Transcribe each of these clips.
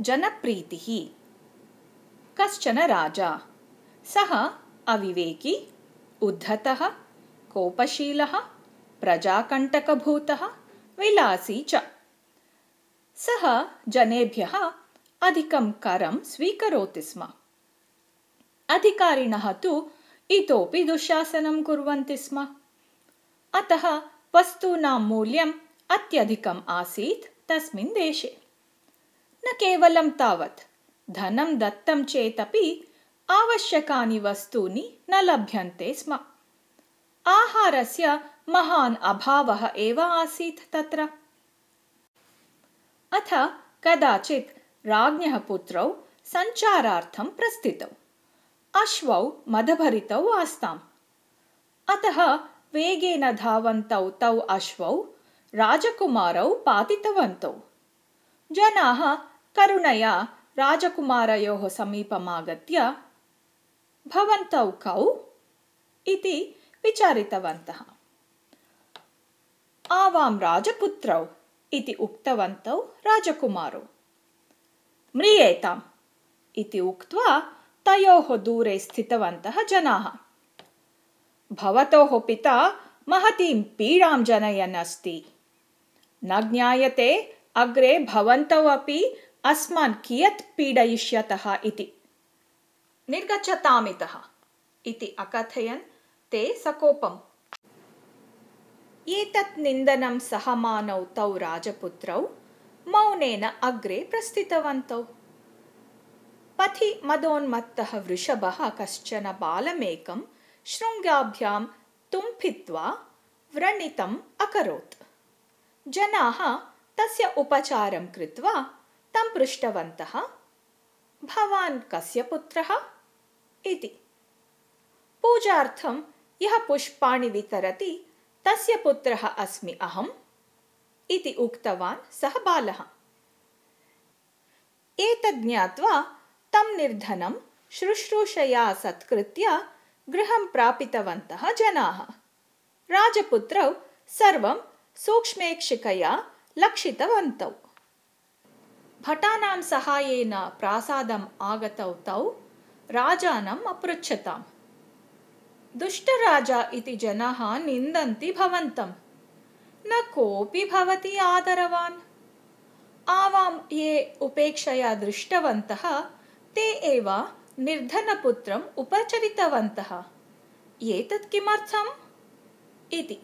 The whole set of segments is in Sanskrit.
जनप्रीतिः। कश्चन राजा। सः अविवेकी उद्धतः कोपशीलः प्रजाकण्टकभूतः विलासी च। सः जनेभ्यः अधिकं करं स्वीकरोति स्म। अधिकारिणः तु इतोपि दुःशासनं कुर्वन्ति स्म। अतः वस्तूनां मूल्यम् अत्यधिकम् आसीत् तस्मिन् देशे न केवलं तावत्। धनं दत्तं चेदपि आवश्यकानि वस्तूनि न लभ्यन्ते स्म। आहारस्य महान् अभावः एव आसीत् तत्र। अथ कदाचित् राज्ञः पुत्रौ सञ्चारार्थं प्रस्थितौ। अश्वौ मदभरितौ आस्ताम्। अतः वेगेन धावन्तौ तौ अश्वौ राजकुमारौ पातितवन्तौ। जनाः करुणया राजकुमारयोः समीपमागत्य भवन्तौ कौ इति विचारितवन्तः आवां राजपुत्रौ इति उक्तवन्तौ राजकुमारौ म्रियेताम् इति उक्त्वा तयोः दूरे स्थितवन्तः जनाः भवतोः पिता महतीं पीडां जनयन् अस्ति न ज्ञायते अग्रे भवन्तौ अपि अस्मान् कियत् पीडयिष्यतः इति। निर्गच्छतामितः इति अकथयन् ते सकोपम्। एतत् निन्दनं सहमानौ तौ राजपुत्रौ मौनेन अग्रे प्रस्थितवन्तौ। पथि मदोन्मत्तः वृषभः कश्चन बालमेकं शृङ्गाभ्यां तुम्फित्वा व्रणितम् अकरोत्। जनाः तस्य उपचारं कृत्वा तं पृष्टवन्तः भवान् कस्य पुत्रः? इति। पूजार्थं यः पुष्पाणि वितरति तस्य पुत्रः अस्मि अहम् इति उक्तवान् सः बालः। एतद् ज्ञात्वा तं निर्धनं शुश्रूषया सत्कृत्य गृहं प्रापितवन्तः जनाः। राजपुत्रौ सर्वं सूक्ष्मेक्षिकया लक्षितवन्तौ भटानां सहायेन प्रासादम् आगतौ तौ राजानम् अपृच्छताम्। दुष्टराजा इति जनाः निन्दन्ति भवन्तं। न कोऽपि भवति आदरवान्। आवां ये उपेक्षया दृष्टवन्तः ते एव निर्धनपुत्रम् उपचरितवन्तः। एतत् किमर्थम्? इति।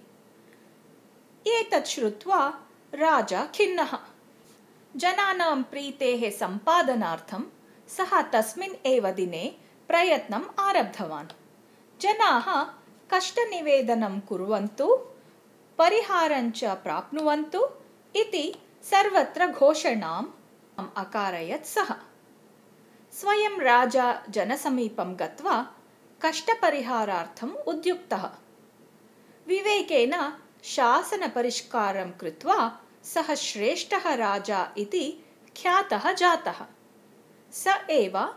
एतत् श्रुत्वा राजा खिन्नः जनानां प्रीतेः सम्पादनार्थं सः तस्मिन् एव दिने प्रयत्नम् आरब्धवान्। जनाः कष्टनिवेदनं कुर्वन्तु परिहारञ्च प्राप्नुवन्तु इति सर्वत्र घोषणाम् अकारयत् सः। स्वयं राजा जनसमीपं गत्वा कष्टपरिहारार्थम् उद्युक्तः। विवेकेन शासनपरिष्कारं कृत्वा सः श्रेष्ठः राजा इति ख्यातः जातः। स एव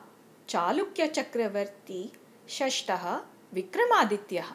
चालुक्यचक्रवर्ती षष्ठः विक्रमादित्यः